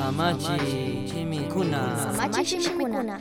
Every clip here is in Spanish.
Samachi chimikuna. Samachi shimikuna.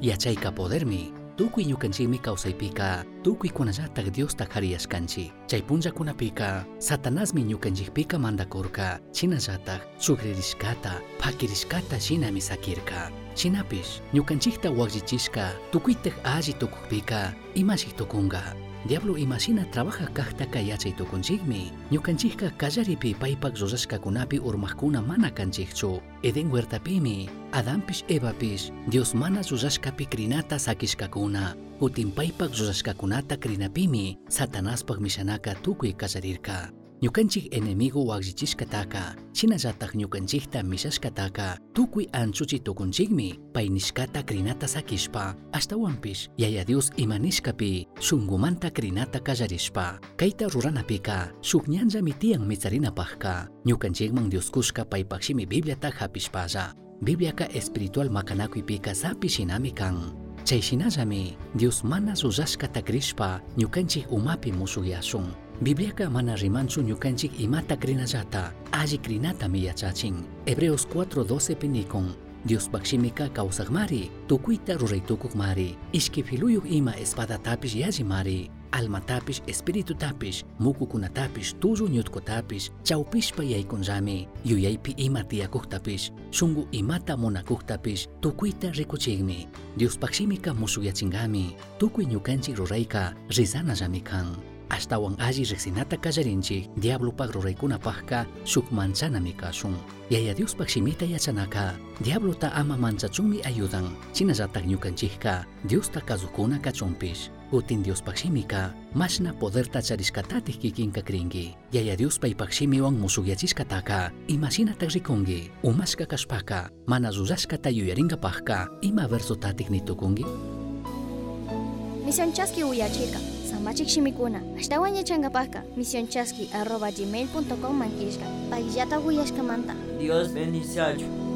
Yachayka podermi tukuy ñukanchikmi kawsaypika tukuykunallatak Diosta qariyashkanchik chay punllakunapika satanasmi ñukanchikpika mandakurka chinallatak sugririshkata phakirishkata shinami sakirka shinapish ñukanchikta wakllechishka tukuytak alli tukukpika imashik tukunga Diablo imashina trabaja kaqta kayachay tukunchikmi ñukanchikka kallaripi paypak rurashkakunapi urmaqkuna mana kanchikchu Eden huertapimi Adampish Evapish Dios mana rurashkapi krinata sakishkakuna. Kutin paypak rurashkakunata krinapimi Satanaspak mishanaka tukuy kallarirka ñukanchik enemigo wakllechishkataka shinallatak ñukanchikta mishashkataka tukuy anchuchi tukunchikmi pay nishkata krinata sakishpa. Ashtawanpish yaya Dios imanishkapi shunqumanta krinata kallarishpa kayta ruranapika ñanllami tiyan mitsarinapajka ñukanchikman Dioskushka paypakshimi Bibliata hapishpalla. Bibliaka espiritual makanakuypika sapi shinami kan. Chayshinallami Dios mana rurashkata krishpa ñukanchik umapi musuyasun Bibliaka mana rimanchu ñukanchik imata krinallata alli krinatami yachachin Hebreos 4.12 pinikun Dios pakshimika kawsaqmari tukuyta ruraytukukmari ishki filuyuq ima espadatapish yallimari almatapish espiritutapish mukukunatapish tullu ñutkutapish chawpishpa yaykunllami yuyaypi ima tiyakuktapish shunqu imata munakuktapish tukuyta rikuchikmi Dios pakshimika musuyachinkami tukuy ñukanchik rurayka risanallami kan ashtawan alli riqsinata kallarinchik diablopak ruraykunapajka shuk manchanami kashun yaya Diospak shimita yachanaka diablota ama manchachunmi ayudan chinallatak ñukanchikka Diosta kasukkuna kachunpish kutin Diospak shimika mashna poderta charishkatatik kikinka krinki yaya Dios paypak shimiwan musukyachishkataka imasinatak rikunki umashka kashpaka mana rurashkata yuyarinkapajka ima versotatik nitukunki Misión Chasqui Uyachirka. Samachik Shimikuna. Ashtawan yachangapaka. Misión Chasqui arroba gmail.com manquishka. Pagillata Uyashkamanta. Dios bendice.